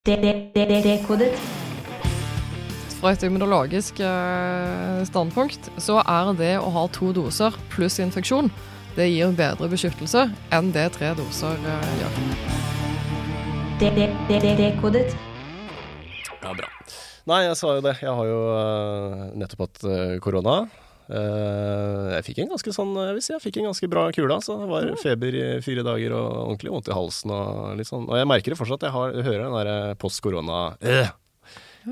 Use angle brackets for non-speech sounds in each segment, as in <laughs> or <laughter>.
Dekodet. Fra et immunologisk eh, standpunkt så er det å ha to doser pluss infeksjon det gir bedre beskyttelse enn det tre doser eh, gjør. Dekodet. Ja, bra. Nei, jeg sa jo det. Jeg har jo eh, nettopp hatt korona. Eh, jeg fikk en ganske sånn Jeg vil si jeg fikk en ganske bra kule. Altså. Det var feber i fire dager og ordentlig vondt i halsen og litt sånn. Og jeg merker det fortsatt. Jeg, har, jeg hører den der eh, post korona øh,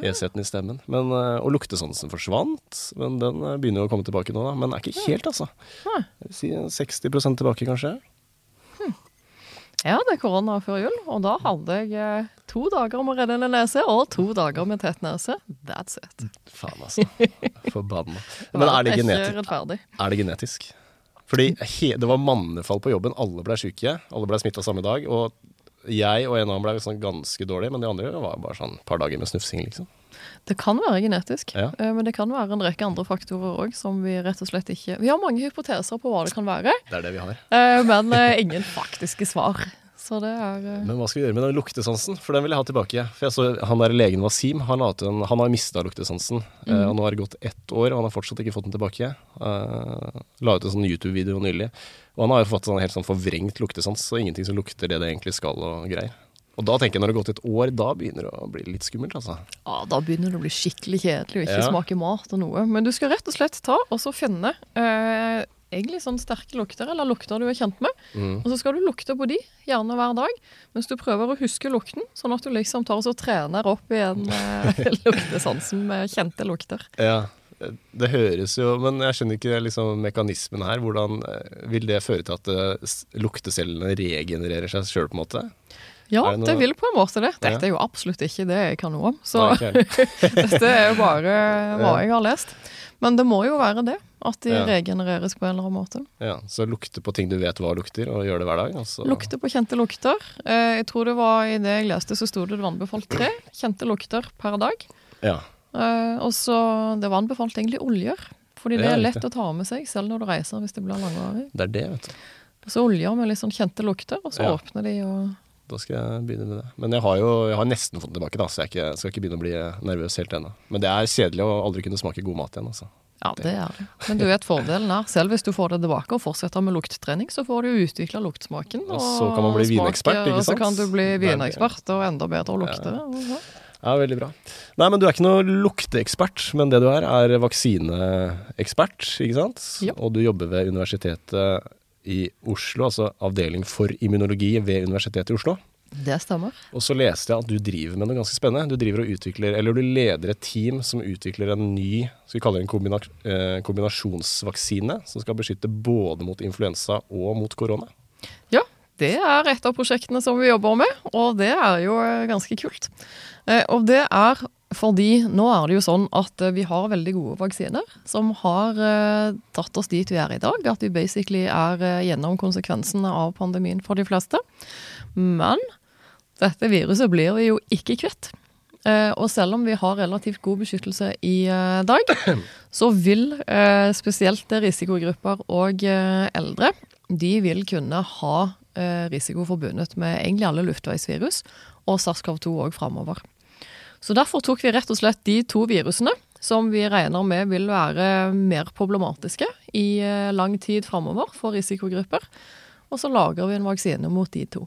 Esheten i stemmen. Men, eh, og luktesansen forsvant. Men den eh, begynner jo å komme tilbake nå, da. Men er ikke helt, altså. Jeg vil si 60% tilbake, kanskje. Jeg er korona før jul, og da hadde jeg eh, to dager med rennende nese og to dager med tett nese. That's it. Faen, altså. Forbanna. <laughs> Men er det, genetisk? er det genetisk? Fordi det var mannefall på jobben, alle ble syke. Alle ble smitta samme dag. Og jeg og en annen ble sånn ganske dårlig, men de andre var bare sånn et par dager med snufsing, liksom. Det kan være genetisk, Ja. eh, men det kan være en rekke andre faktorer òg som vi rett og slett ikke Vi har mange hypoteser på hva det kan være, Det er det vi har. eh, men eh, ingen faktiske svar. Så det er Men hva skal vi gjøre med den luktesansen? For den vil jeg ha tilbake. For jeg så han der legen Wasim, han, en, han har mista luktesansen. Mm. og nå har det gått ett år, og han har fortsatt ikke fått den tilbake. Uh, la ut en sånn YouTube-video nylig. Og han har jo fått sånn helt sånn forvrengt luktesans, så ingenting som lukter det det egentlig skal og greier. Og da tenker jeg når det har gått et år, da begynner det å bli litt skummelt, altså. Ja, Da begynner det å bli skikkelig kjedelig og ikke Ja. smake mat og noe. Men du skal rett og slett ta og så finne eh, egentlig sånn sterke lukter, eller lukter du er kjent med. Mm. Og så skal du lukte på de, gjerne hver dag, mens du prøver å huske lukten. Sånn at du liksom tar og så trener opp igjen eh, <laughs> luktesansen med kjente lukter. Ja, det høres jo Men jeg skjønner ikke liksom mekanismen her. Hvordan eh, vil det føre til at eh, luktecellene regenererer seg sjøl, på en måte? Ja, det det vil på en måte det. Dette er jo absolutt ikke det jeg kan noe om. Så Nei, <laughs> dette er jo bare hva jeg har lest. Men det må jo være det, at de Ja. regenereres på en eller annen måte. ja, så lukte på ting du vet hva lukter, og gjør det hver dag. Altså. Lukte på kjente lukter. Eh, jeg tror det var i det jeg leste, så sto det det var anbefalt tre kjente lukter per dag. Ja. Eh, og så Det var anbefalt egentlig oljer. Fordi det er lett å ta med seg selv når du reiser hvis det blir langvarig. Det er det, vet du. Så oljer med litt sånn kjente lukter, og så Ja. åpner de og Da skal jeg begynne med det. Men jeg har jo jeg har nesten fått den tilbake, da, så jeg ikke, skal ikke begynne å bli nervøs helt ennå. Men det er kjedelig å aldri kunne smake god mat igjen, altså. Ja, det er det. Men du vet fordelen her. selv hvis du får det tilbake og fortsetter med lukttrening, så får du utvikla luktsmaken. Og så kan man bli vinekspert, ikke Og så kan du bli er vinekspert og enda bedre å lukte. og Ja, veldig bra. Nei, men du er ikke noe lukteekspert, men det du er, er vaksineekspert, ikke sant? Ja. Og du jobber ved Universitetet i Oslo, altså avdeling for immunologi ved Universitetet i Oslo. Det stemmer. Og så leste jeg at du driver med noe ganske spennende. Du driver og utvikler, eller du leder et team som utvikler en ny skal vi kalle det en kombina eh, kombinasjonsvaksine som skal beskytte både mot influensa og mot korona. Ja, det er et av prosjektene som vi jobber med, og det er jo eh, ganske kult. Eh, Og det er fordi nå er det jo sånn at eh, vi har veldig gode vaksiner som har eh, tatt oss dit vi er i dag. At vi basically er eh, gjennom konsekvensene av pandemien for de fleste. Men dette viruset blir vi jo ikke kvitt. Og selv om vi har relativt god beskyttelse i dag, <clears throat> så vil spesielt risikogrupper og eldre de vil kunne ha risiko forbundet med egentlig alle luftveisvirus og SARS-CoV-2 òg framover. Så derfor tok vi rett og slett de to virusene som vi regner med vil være mer problematiske i eh, lang tid framover for risikogrupper, og så lager vi en vaksine mot de to.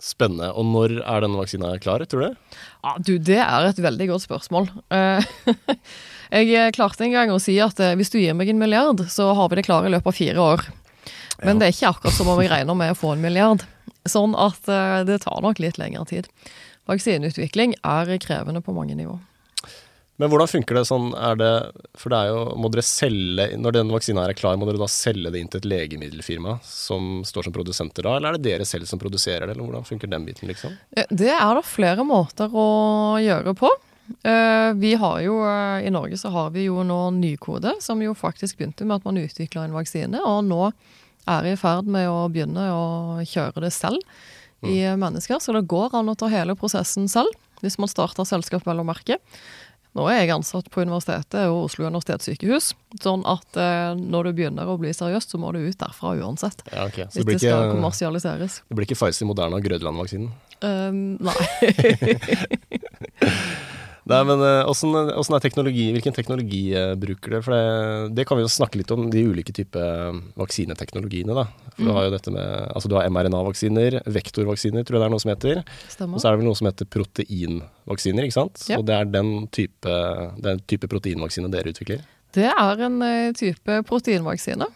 Spennende. Og når er denne vaksina klar, tror du? Ja, du, det er et veldig godt spørsmål. Eh, <laughs> jeg klarte en gang å si at eh, hvis du gir meg en milliard, så har vi det klare i løpet av fire år. Men Ja. det er ikke akkurat som om jeg regner med å få en milliard. Sånn at eh, det tar nok litt lengre tid. Vaksineutvikling er krevende på mange nivå. Men hvordan funker det sånn? Er det, for det er jo, må dere selge, Når denne vaksina er klar, må dere da selge det inn til et legemiddelfirma som står som produsenter da, eller er det dere selv som produserer det, eller hvordan funker den biten, liksom? Eh, Det er da flere måter å gjøre på. Eh, Vi har jo, eh, I Norge så har vi jo nå Nykode, som jo faktisk begynte med at man utvikla en vaksine, og nå er i ferd med å begynne å kjøre det selv i mennesker. Så det går an å ta hele prosessen selv, hvis man starter selskap vel å merke. Nå er jeg ansatt på universitetet og Oslo universitetssykehus, sånn at eh, når du begynner å bli seriøst, så må du ut derfra uansett. Ja, okay. Så Hvis det blir det skal kommersialiseres. det blir ikke Pfizer, Moderna og Grødland-vaksinen? Um, nei. <laughs> <laughs> Nei, men åssen uh, er teknologi, Hvilken teknologi uh, bruker dere? For det, det, kan vi jo snakke litt om, de ulike typer vaksineteknologiene. da. For mm. Du har jo dette med, altså du har mRNA-vaksiner, vektorvaksiner tror jeg det er noe som heter. Stemmer. Og så er det vel noe som heter proteinvaksiner, ikke sant? Ja. Og det er den type, den type proteinvaksine dere utvikler? Det er en type proteinvaksine.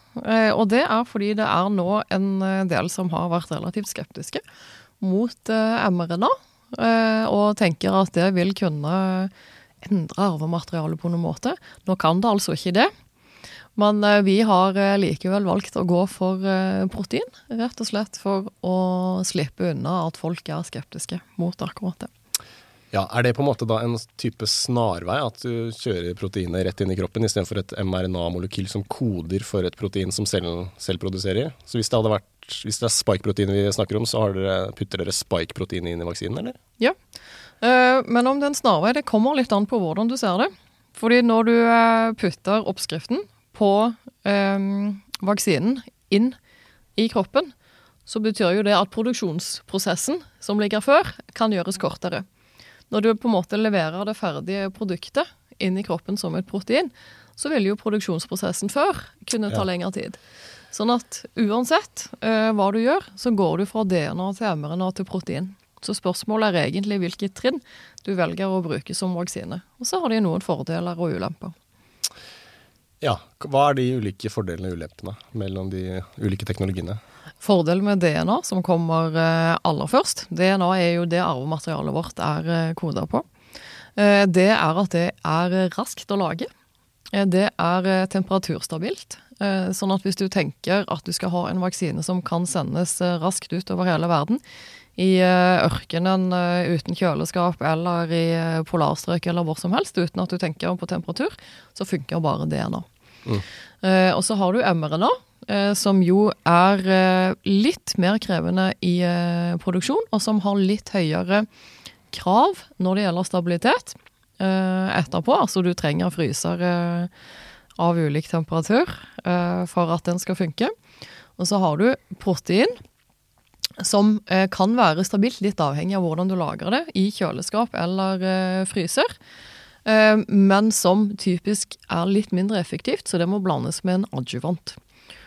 og det er fordi det er nå en del som har vært relativt skeptiske mot mRNA. Eh, og tenker at det vil kunne endre arvematerialet på noen måte. Nå kan det altså ikke det. Men eh, vi har eh, likevel valgt å gå for protein, rett og slett for å slippe unna at folk er skeptiske mot akkurat det. Ja, Er det på en måte da en type snarvei, at du kjører proteinet rett inn i kroppen istedenfor et mRNA-molekyl som koder for et protein som cellen selv produserer? Så hvis det hadde vært hvis det er spike-protein vi snakker om, så dere, putter dere spike-protein inn i vaksinen, eller? Ja, uh, men om det er en snarvei, det kommer litt an på hvordan du ser det. Fordi når du uh, putter oppskriften på um, vaksinen inn i kroppen, så betyr jo det at produksjonsprosessen som ligger før, kan gjøres kortere. Når du på en måte leverer det ferdige produktet inn i kroppen som et protein, så vil jo produksjonsprosessen før kunne ta ja. lengre tid. Sånn at uansett uh, hva du gjør, så går du fra DNA til MRNA til protein. Så spørsmålet er egentlig hvilket trinn du velger å bruke som vaksine. Og så har de noen fordeler og ulemper. Ja, Hva er de ulike fordelene og ulempene mellom de ulike teknologiene? Fordelen med DNA, som kommer uh, aller først DNA er jo det arvematerialet vårt er eh, koda på. Det er at det er raskt å lage. Det er temperaturstabilt. Eh, sånn at hvis du tenker at du skal ha en vaksine som kan sendes eh, raskt ut over hele verden, i eh, ørkenen uten kjøleskap eller i polarstrøk eller hvor som helst, uten at du tenker på temperatur, så funker bare DNA. Mm. Og så har du mRNA, som jo er litt mer krevende i produksjon, og som har litt høyere krav når det gjelder stabilitet etterpå. Altså du trenger fryser av ulik temperatur uh, for at den skal funke. Og så har du protein, som uh, kan være stabilt, litt avhengig av hvordan du lager det, i kjøleskap eller uh, fryser. men som typisk er litt mindre effektivt, så det må blandes med en adjuvant.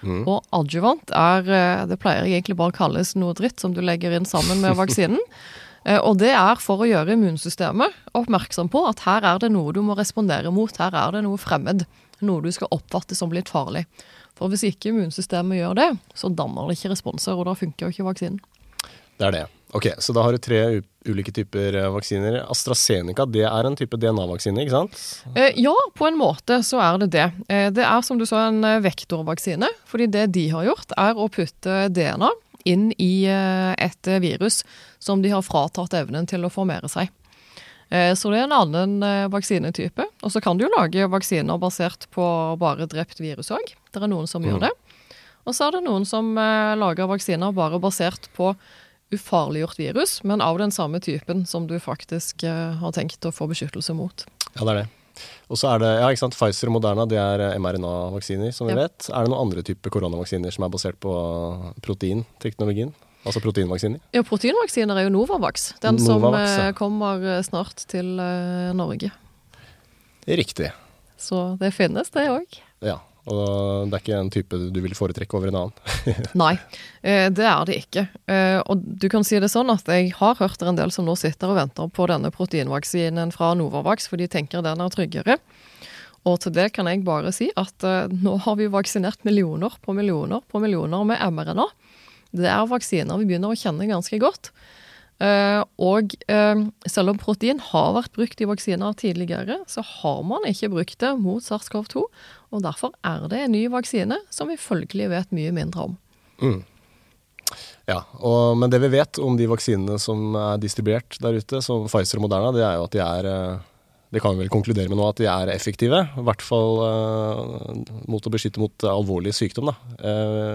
Mm. Og adjuvant er Det pleier egentlig bare å kalles noe dritt som du legger inn sammen med vaksinen. <laughs> Og det er for å gjøre immunsystemet oppmerksom på at her er det noe du må respondere mot, her er det noe fremmed noe du skal oppfatte som litt farlig. For hvis ikke immunsystemet gjør det, så danner det ikke responser, og da funker jo ikke vaksinen. Det er det. Ok, Så da har du tre ulike typer eh, vaksiner. AstraZeneca det er en type DNA-vaksine, ikke sant? Eh, ja, på en måte så er det det. Eh, det er som du sa en eh, vektorvaksine. Fordi det de har gjort, er å putte DNA inn i eh, et virus som de har fratatt evnen til å formere seg. Eh, så det er en annen eh, vaksinetype. Og så kan du jo lage vaksiner basert på bare drept virus òg. Det er noen som mm. gjør det. Og så er det noen som eh, lager vaksiner bare basert på ufarliggjort virus, men av den samme typen som du faktisk har tenkt å få beskyttelse mot. Ja, det er det. Og så er det, ja, ikke sant, Pfizer og Moderna det er mRNA-vaksiner, som vi ja. vet. Er det noen andre typer koronavaksiner som er basert på proteinteknologien? Altså proteinvaksiner? Ja, proteinvaksiner er jo Novavax. Den Novavax, som ja. Eh, kommer eh, snart til uh, Norge. Riktig. Så det finnes, det òg. Ja. Og det er ikke en type du vil foretrekke over en annen? <laughs> Nei, det er det ikke. Og du kan si det sånn at jeg har hørt en del som nå sitter og venter på denne proteinvaksinen fra Novavax, for de tenker den er tryggere. Og til det kan jeg bare si at nå har vi vaksinert millioner på millioner på millioner med mRNA. Det er vaksiner vi begynner å kjenne ganske godt. Uh, og uh, selv om protein har vært brukt i vaksiner tidligere, så har man ikke brukt det mot SARS-CoV-2. Og derfor er det en ny vaksine som vi følgelig vet mye mindre om. Mm. Ja, og, Men det vi vet om de vaksinene som er distribuert der ute, som Pfizer og Moderna, det er jo at de er uh, det kan vi vel konkludere med nå at de er effektive. I hvert fall mot å beskytte mot alvorlig sykdom. Da.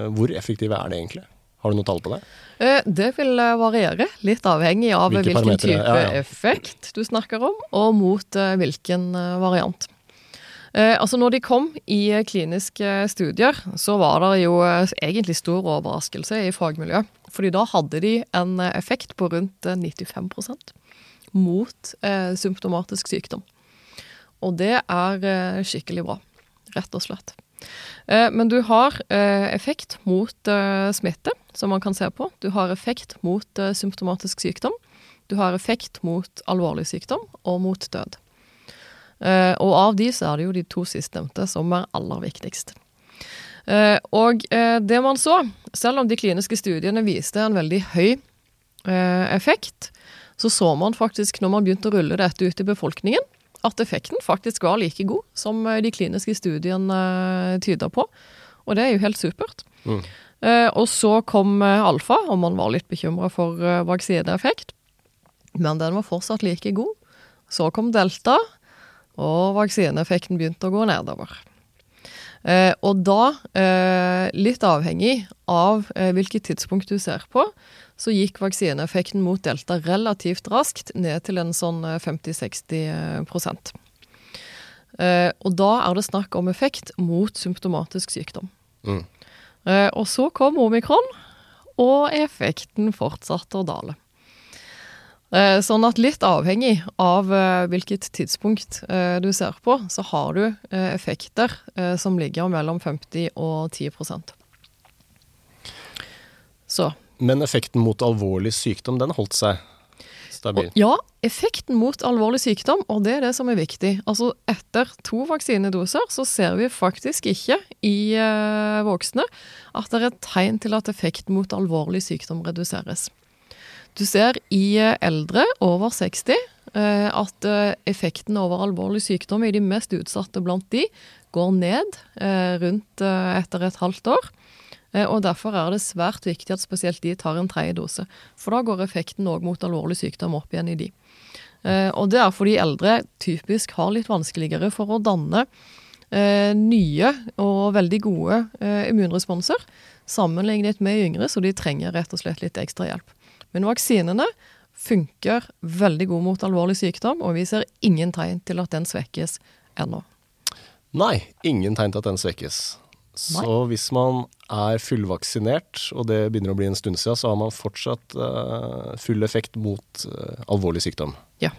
hvor effektive er det egentlig? Har du noe tall på det? Eh, det vil eh, variere, litt avhengig av Hvilke hvilken type ja, ja. effekt du snakker om, og mot eh, hvilken variant. Altså når de kom i kliniske studier, så var det jo egentlig stor overraskelse i fagmiljøet. Fordi da hadde de en effekt på rundt eh, 95 mot symptomatisk sykdom. Og det er skikkelig bra, rett og slett. Eh, men du har eh, effekt mot eh, smitte, som man kan se på. Du har effekt mot symptomatisk sykdom. Du har effekt mot alvorlig sykdom og mot død. Og av de så er det jo de to sistnevnte som er aller viktigst. Og det man så, selv om de kliniske studiene viste en veldig høy effekt, så så man faktisk når man begynte å rulle dette ut i befolkningen, at effekten faktisk var like god som eh, de kliniske studiene eh, tyder på. Og det er jo helt supert. Mm. Eh, og så kom alfa, og man var litt bekymra for vaksineeffekt. Men den var fortsatt like god. Så kom delta, og vaksineeffekten begynte å gå nedover. Eh, og da, eh, litt avhengig av hvilket tidspunkt du ser på, så gikk vaksineeffekten mot delta relativt raskt ned til en sånn eh, 50-60 prosent. Eh, og da er det snakk om effekt mot symptomatisk sykdom. Mm. Eh, og så kom omikron, og effekten fortsatte å dale. Eh, sånn at litt avhengig av eh, hvilket tidspunkt eh, du ser på, så har du eh, effekter eh, som ligger mellom 50 og 10% Så Men effekten mot alvorlig sykdom, den holdt seg stabil. Ja, effekten mot alvorlig sykdom, og det er det som er viktig. Altså etter to vaksinedoser så ser vi faktisk ikke i eh, voksne at det er et tegn til at effekten mot alvorlig sykdom reduseres. Du ser i eh, eldre over 60 eh, at effekten over alvorlig sykdom i de mest utsatte blant de går ned rundt etter et halvt år. Eh, Og Derfor er det svært viktig at spesielt de tar en tredje dose. For da går effekten òg mot alvorlig sykdom opp igjen i de. Eh, Og det er fordi eldre typisk har litt vanskeligere for å danne eh, nye og veldig gode immunresponser sammenlignet med yngre, så de trenger rett og slett litt ekstra hjelp. Men vaksinene funker veldig god mot alvorlig sykdom, og vi ser ingen tegn til at den svekkes ennå. Nei, ingen tegn til at den svekkes. Så hvis man er fullvaksinert, og det begynner å bli en stund siden, så har man fortsatt eh, full effekt mot eh, alvorlig sykdom. Ja.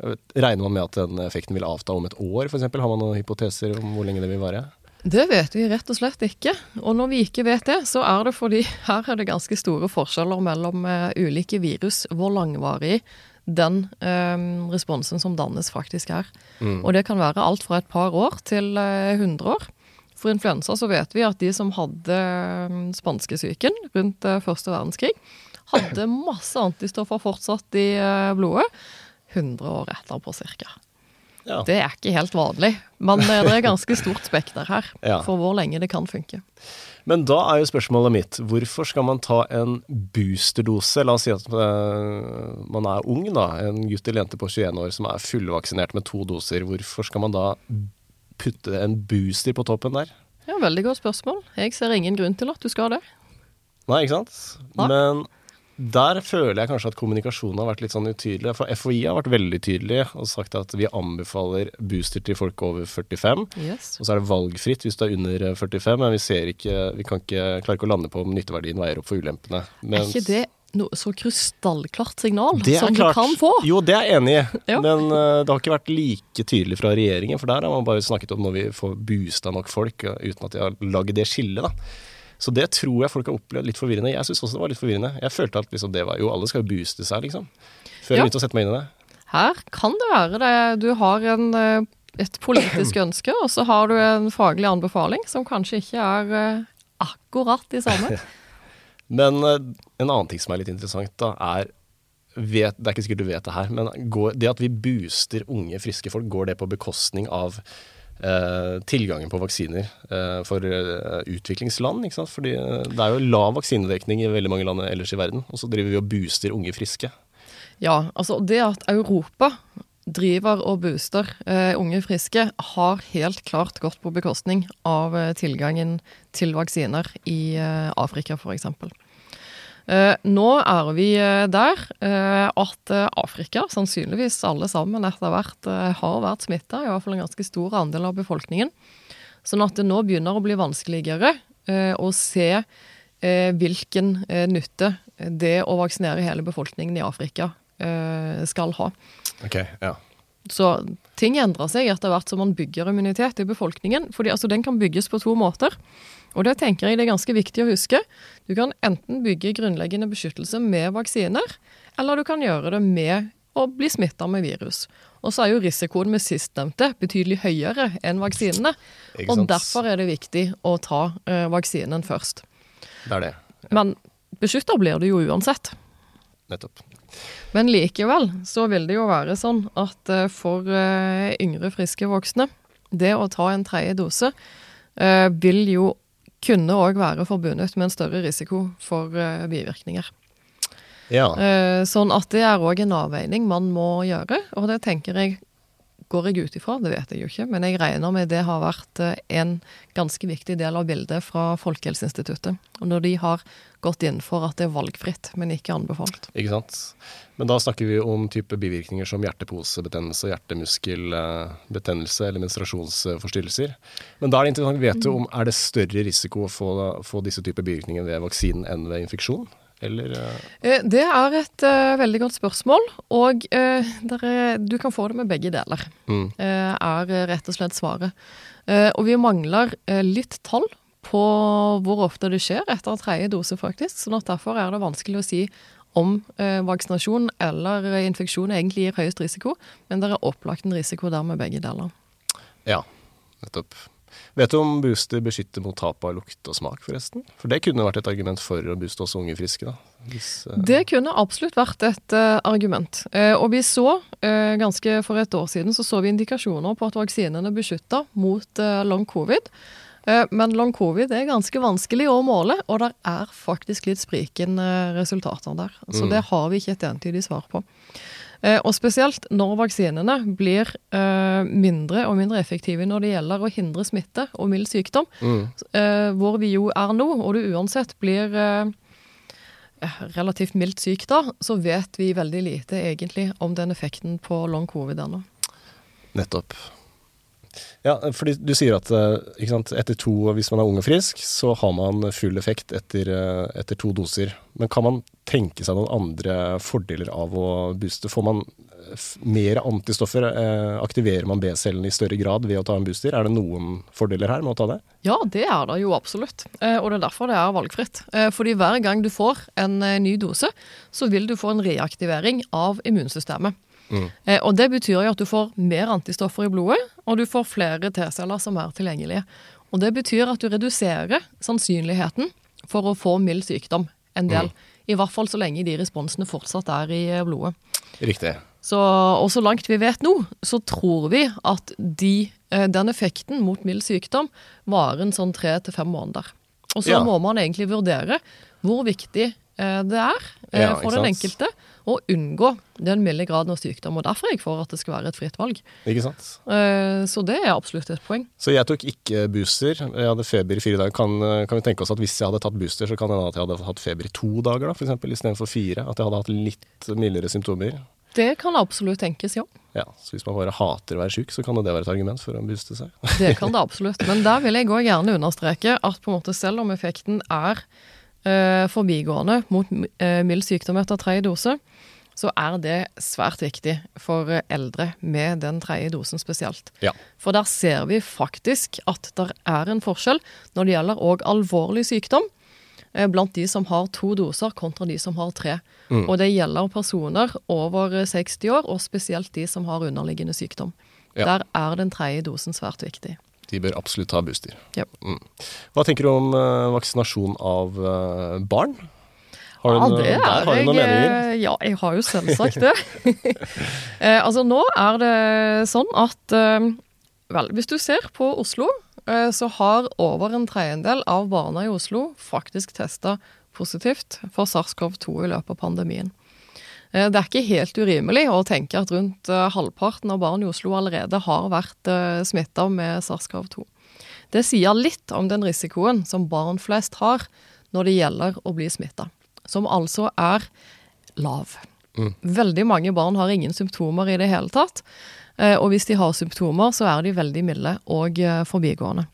Regner man med at den effekten vil avta om et år, f.eks.? Har man noen hypoteser om hvor lenge det vil vare? Det vet vi rett og slett ikke. Og når vi ikke vet det, så er det fordi <laughs> her er det ganske store forskjeller mellom eh, ulike virus, hvor langvarig den eh, responsen som dannes faktisk er. Mm. Og det kan være alt fra et par år til eh, 100 år. For influensa så vet vi at de som hadde eh, spanskesyken rundt eh, første verdenskrig, hadde <clears throat> masse antistoffer fortsatt i eh, blodet 100 år etterpå cirka. Ja. Det er ikke helt vanlig, men eh, det er ganske stort spekter her <laughs> Ja. for hvor lenge det kan funke. Men da er jo spørsmålet mitt, hvorfor skal man ta en boosterdose? La oss si at man er ung, da, en gutt eller jente på 21 år som er fullvaksinert med to doser. Hvorfor skal man da putte en booster på toppen der? Ja, Veldig godt spørsmål. Jeg ser ingen grunn til at du skal det. Nei, ikke sant? Nei. Men der føler jeg kanskje at kommunikasjonen har vært litt sånn utydelig. For FHI har vært veldig tydelig og sagt at vi anbefaler booster til folk over 45. Yes. Og så er det valgfritt hvis du er under 45, men vi ser ikke, vi kan ikke, klarer ikke å lande på om nytteverdien veier opp for ulempene. Er ikke det noe så krystallklart signal Det som klart. du kan få? Jo, det er jeg enig i, Ja. men uh, det har ikke vært like tydelig fra regjeringen. For der har man bare snakket om når vi får boosta nok folk, uten at de har laget det skillet. da. Så det tror jeg folk har opplevd litt forvirrende. Jeg syns også det var litt forvirrende. Jeg følte at liksom det var Jo, alle skal jo booste seg, liksom. Før Ja. jeg begynte å sette meg inn i det. Her kan det være det. Du har en, eh, et politisk <clears throat> ønske, og så har du en faglig anbefaling som kanskje ikke er eh, akkurat de samme. <laughs> Men en annen ting som er litt interessant, da, er vet, Det er ikke sikkert du vet det her, men går, det at vi booster unge, friske folk, går det på bekostning av eh, tilgangen på vaksiner eh, for eh, utviklingsland? ikke sant? Fordi eh, det er jo lav vaksinedekning i veldig mange land ellers i verden, og så driver vi og booster unge friske. Ja, altså det at Europa driver og booster eh, unge friske, har helt klart gått på bekostning av eh, tilgangen til vaksiner i eh, Afrika f.eks. Eh, nå er vi eh, der eh, at Afrika, sannsynligvis alle sammen etter hvert, har vært smitta. Fall en ganske stor andel av befolkningen. Sånn at det nå begynner å bli vanskeligere å se hvilken nytte det å vaksinere hele befolkningen i Afrika skal ha. Ok, ja. Så ting endrer seg etter hvert som man bygger immunitet i befolkningen. fordi altså, Den kan bygges på to måter. Og det tenker jeg det er ganske viktig å huske. Du kan enten bygge grunnleggende beskyttelse med vaksiner, eller du kan gjøre det med å bli smitta med virus. Og så er jo risikoen med sistnevnte betydelig høyere enn vaksinene. Og derfor er det viktig å ta eh, vaksinen først. Det er det. Men beskytta blir du jo uansett. Nettopp. Men likevel så vil det jo være sånn at eh, for eh, yngre, friske voksne, det å ta en tredje dose eh, vil jo kunne òg være forbundet med en større risiko for bivirkninger. Ja. Sånn at det er òg en avveining man må gjøre, og det tenker jeg går jeg ut ifra, det vet jeg jo ikke, men jeg regner med det har vært eh, en ganske viktig del av bildet fra Folkehelseinstituttet. Når de har gått inn for at det er valgfritt, men ikke anbefalt. Ikke sant. Men da snakker vi om type bivirkninger som hjerteposebetennelse, hjertemuskelbetennelse eller menstruasjonsforstyrrelser. Men da er det interessant å vite om er det større risiko å få, få disse typer bivirkninger ved vaksinen enn ved infeksjon? Eller eh, Eh, Det er et uh, veldig godt spørsmål, og uh, der er, du kan få det med begge deler, mm, Uh, er rett og slett svaret. Og vi mangler litt tall på hvor ofte det skjer etter tredje dose, faktisk. sånn at derfor er det vanskelig å si om vaksinasjon eller infeksjon egentlig gir høyest risiko, men det er opplagt en risiko der med begge deler. Ja, nettopp. Vet du om booster beskytter mot tap av lukt og smak, forresten? For det kunne vært et argument for å booste også unge friske, da. Hvis, uh... Det kunne absolutt vært et uh, argument. Uh, og vi så, ganske for et år siden, så så vi indikasjoner på at vaksinene beskytta mot long covid. Men long covid er ganske vanskelig å måle, og det er faktisk litt sprikende resultater der. Så Mm. det har vi ikke et entydig svar på. Eh, og spesielt når vaksinene blir eh, mindre og mindre effektive når det gjelder å hindre smitte og mild sykdom, mm, eh, hvor vi jo er nå, og du uansett blir relativt mildt syk da, så vet vi veldig lite egentlig om den effekten på long covid ennå. nettopp. Ja, fordi du sier at eh, sant, etter to, hvis man er ung og frisk, så har man full effekt etter, eh, etter to doser. Men kan man tenke seg noen andre fordeler av å booste? Får man eh, mer antistoffer? Aktiverer man B-cellene i større grad ved å ta en booster? Er det noen fordeler her med å ta det? Ja, det er det jo absolutt. Og det er derfor det er valgfritt. Fordi hver gang du får en ny dose, så vil du få en reaktivering av immunsystemet. Mm. Eh, og det betyr jo at du får mer antistoffer i blodet, og du får flere T-celler som er tilgjengelige. Og det betyr at du reduserer sannsynligheten for å få mild sykdom en del. I hvert fall så lenge de responsene fortsatt er i eh, blodet. Riktig. Så, og så langt vi vet nå, så tror vi at de, eh, den effekten mot mild sykdom varer en sånn tre til fem måneder. Og så Ja. må man egentlig vurdere hvor viktig det er eh, Ja, for den enkelte å unngå den milde graden av sykdom. Og derfor er jeg for at det skal være et fritt valg. Ikke sant? Eh, så det er absolutt et poeng. Så jeg tok ikke booster. Jeg hadde feber i fire dager. Kan, kan vi tenke oss at hvis jeg hadde tatt booster, så kan det hende at jeg hadde hatt feber i to dager, da, eksempel, istedenfor fire? At jeg hadde hatt litt mildere symptomer? Det kan absolutt tenkes, ja. Ja, så hvis man bare hater å være syk, så kan det være et argument for å booste seg. Det kan <laughs> det absolutt. Men der vil jeg òg gjerne understreke at på en måte selv om effekten er eh, forbigående mot eh, mild sykdom etter tredje dose, så er det svært viktig for eh, eldre med den tredje dosen spesielt. Ja. For der ser vi faktisk at det er en forskjell når det gjelder òg alvorlig sykdom. eh, Blant de som har to doser kontra de som har tre. Mm. Og det gjelder personer over eh, 60 år, og spesielt de som har underliggende sykdom. Ja. Der er den tredje dosen svært viktig. De bør absolutt ta booster. Ja. Mm. Hva tenker du om uh, vaksinasjon av uh, barn? Har du, Ja, det er der har du jeg, noen meninger? eh, Ja, jeg har jo selvsagt det. <laughs> eh, altså, nå er det sånn at eh, Vel, hvis du ser på Oslo, eh, så har over en tredjedel av barna i Oslo faktisk testa positivt for SARS-CoV-2 i løpet av pandemien. Eh, Det er ikke helt urimelig å tenke at rundt eh, halvparten av barn i Oslo allerede har vært smitta med SARS-CoV-2. Det sier litt om den risikoen som barn flest har når det gjelder å bli smitta. som altså er lav. Veldig mange barn har ingen symptomer i det hele tatt. Eh, og hvis de har symptomer, så er de veldig milde og eh, forbigående.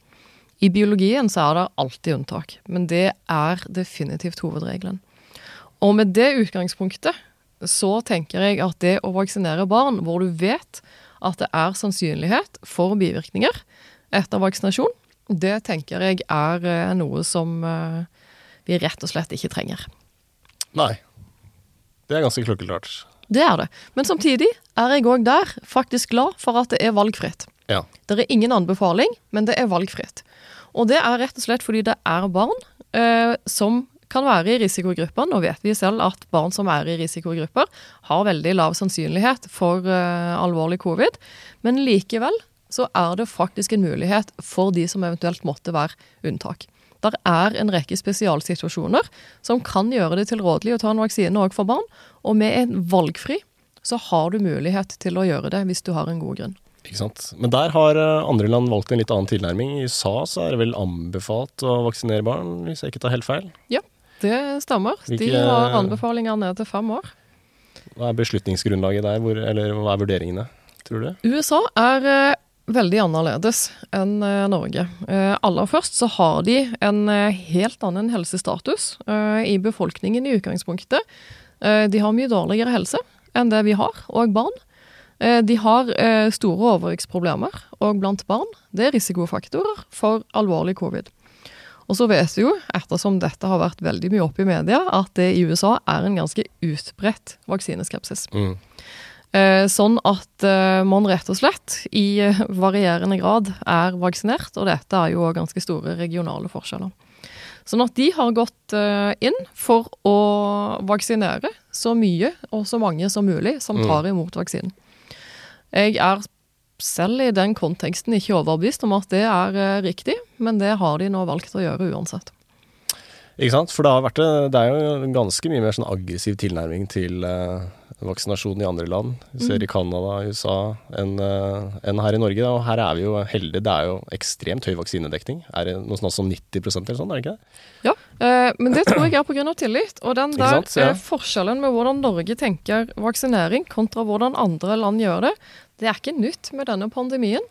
I biologien så er det alltid unntak, men det er definitivt hovedregelen. Og med det utgangspunktet så tenker jeg at det å vaksinere barn hvor du vet at det er sannsynlighet for bivirkninger etter vaksinasjon, det tenker jeg er eh, noe som eh, vi rett og slett ikke trenger. Nei. Det er ganske klokkeklart. Det er det. Men samtidig er jeg òg der faktisk glad for at det er valgfritt. Ja. Det er ingen anbefaling, men det er valgfritt. Og det er rett og slett fordi det er barn eh, som kan være i risikogrupper. Nå vet vi selv at barn som er i risikogrupper, har veldig lav sannsynlighet for uh, alvorlig covid. Men likevel så er det faktisk en mulighet for de som eventuelt måtte være unntak. Der er en rekke spesialsituasjoner som kan gjøre det tilrådelig å ta en vaksine òg for barn. Og med en valgfri så har du mulighet til å gjøre det hvis du har en god grunn. Ikke sant? Men der har eh, andre land valgt en litt annen tilnærming. I USA så er det vel anbefalt å vaksinere barn, hvis jeg ikke tar helt feil. Ja, det stemmer. Hvilke- De har anbefalinger ned til fem år. Hva er beslutningsgrunnlaget der, hvor, eller hva er vurderingene, tror du? USA er eh, veldig annerledes enn eh, Norge. Eh, aller først så har de en helt annen helsestatus i befolkningen i utgangspunktet. De har mye dårligere helse enn det vi har, og barn. De har store overvekstproblemer, og blant barn det er risikofaktorer for alvorlig covid. Og så vet vi jo, ettersom dette har vært veldig mye oppe i media, at det i USA er en ganske utbredt vaksineskepsis. Mm. Eh, sånn at eh, man rett og slett i varierende grad er vaksinert, og dette er jo ganske store regionale forskjeller. Sånn at de har gått eh, inn for å vaksinere så mye og så mange som mulig som Mm. tar imot vaksinen. Jeg er selv i den konteksten ikke overbevist om at det er eh, riktig, men det har de nå valgt å gjøre uansett. Ikke sant? For det, har vært, det det er jo en ganske mye mer sånn aggressiv tilnærming til uh, vaksinasjon i andre land. Vi ser i Canada, USA, enn uh, en her i Norge. da. Og her er vi jo heldige. Det er jo ekstremt høy vaksinedekning. Er det noe sånt som 90% eller sånn, er det ikke det? Ja, uh, men det tror jeg er pga. tillit. Og den der? Ja. eh, forskjellen med hvordan Norge tenker vaksinering kontra hvordan andre land gjør det, det er ikke nytt med denne pandemien.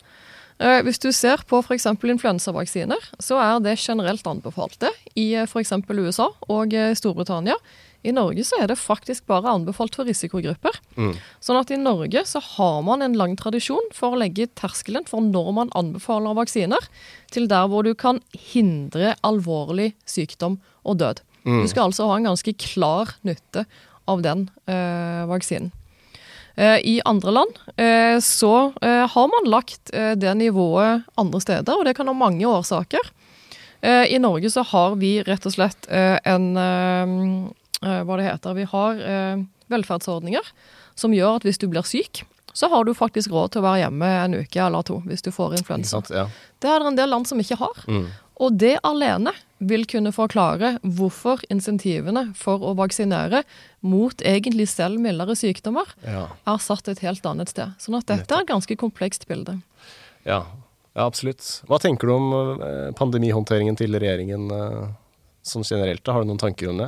Eh, hvis du ser på f.eks. influensavaksiner, så er det generelt anbefalte i eh, f.eks. USA og eh, Storbritannia. I Norge så er det faktisk bare anbefalt for risikogrupper. Mm. Sånn at i Norge så har man en lang tradisjon for å legge terskelen for når man anbefaler vaksiner, til der hvor du kan hindre alvorlig sykdom og død. Du skal altså ha en ganske klar nytte av den øh, vaksinen. Eh, I andre land eh, så eh, har man lagt det nivået andre steder, og det kan ha mange årsaker. I Norge så har vi rett og slett en Hva det heter Vi har velferdsordninger som gjør at hvis du blir syk, så har du faktisk råd til å være hjemme en uke eller to hvis du får influensa. Ja. Det er det en del land som ikke har. Mm. Og det alene vil kunne forklare hvorfor insentivene for å vaksinere mot egentlig selv mildere sykdommer Ja. er satt et helt annet sted. Sånn at dette er et ganske komplekst bilde. ja. Ja, absolutt. Hva tenker du om eh, pandemihåndteringen til regjeringen som sånn generelt? da? Har du noen tanker om det?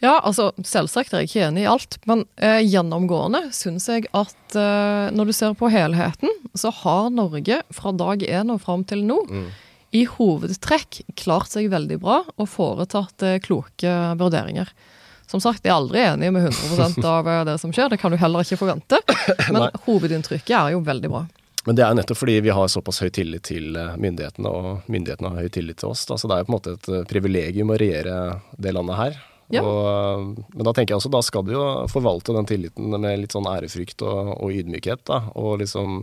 Ja, altså selvsagt er jeg ikke enig i alt, men eh, gjennomgående syns jeg at eh, når du ser på helheten, så har Norge fra dag én og fram til nå Mm. I hovedtrekk klart seg veldig bra og foretatt eh, kloke vurderinger. Som sagt, jeg er aldri enig med 100 av eh, det som skjer, det kan du heller ikke forvente. <coughs> Men Nei. hovedinntrykket er jo veldig bra. Men det er nettopp fordi vi har såpass høy tillit til eh, myndighetene, og myndighetene har høy tillit til oss. Da. Så det er jo på en måte et privilegium å regjere det landet her. Ja. Og, men da tenker jeg også, da skal du jo forvalte den tilliten med litt sånn ærefrykt og, og ydmykhet. Da. Og liksom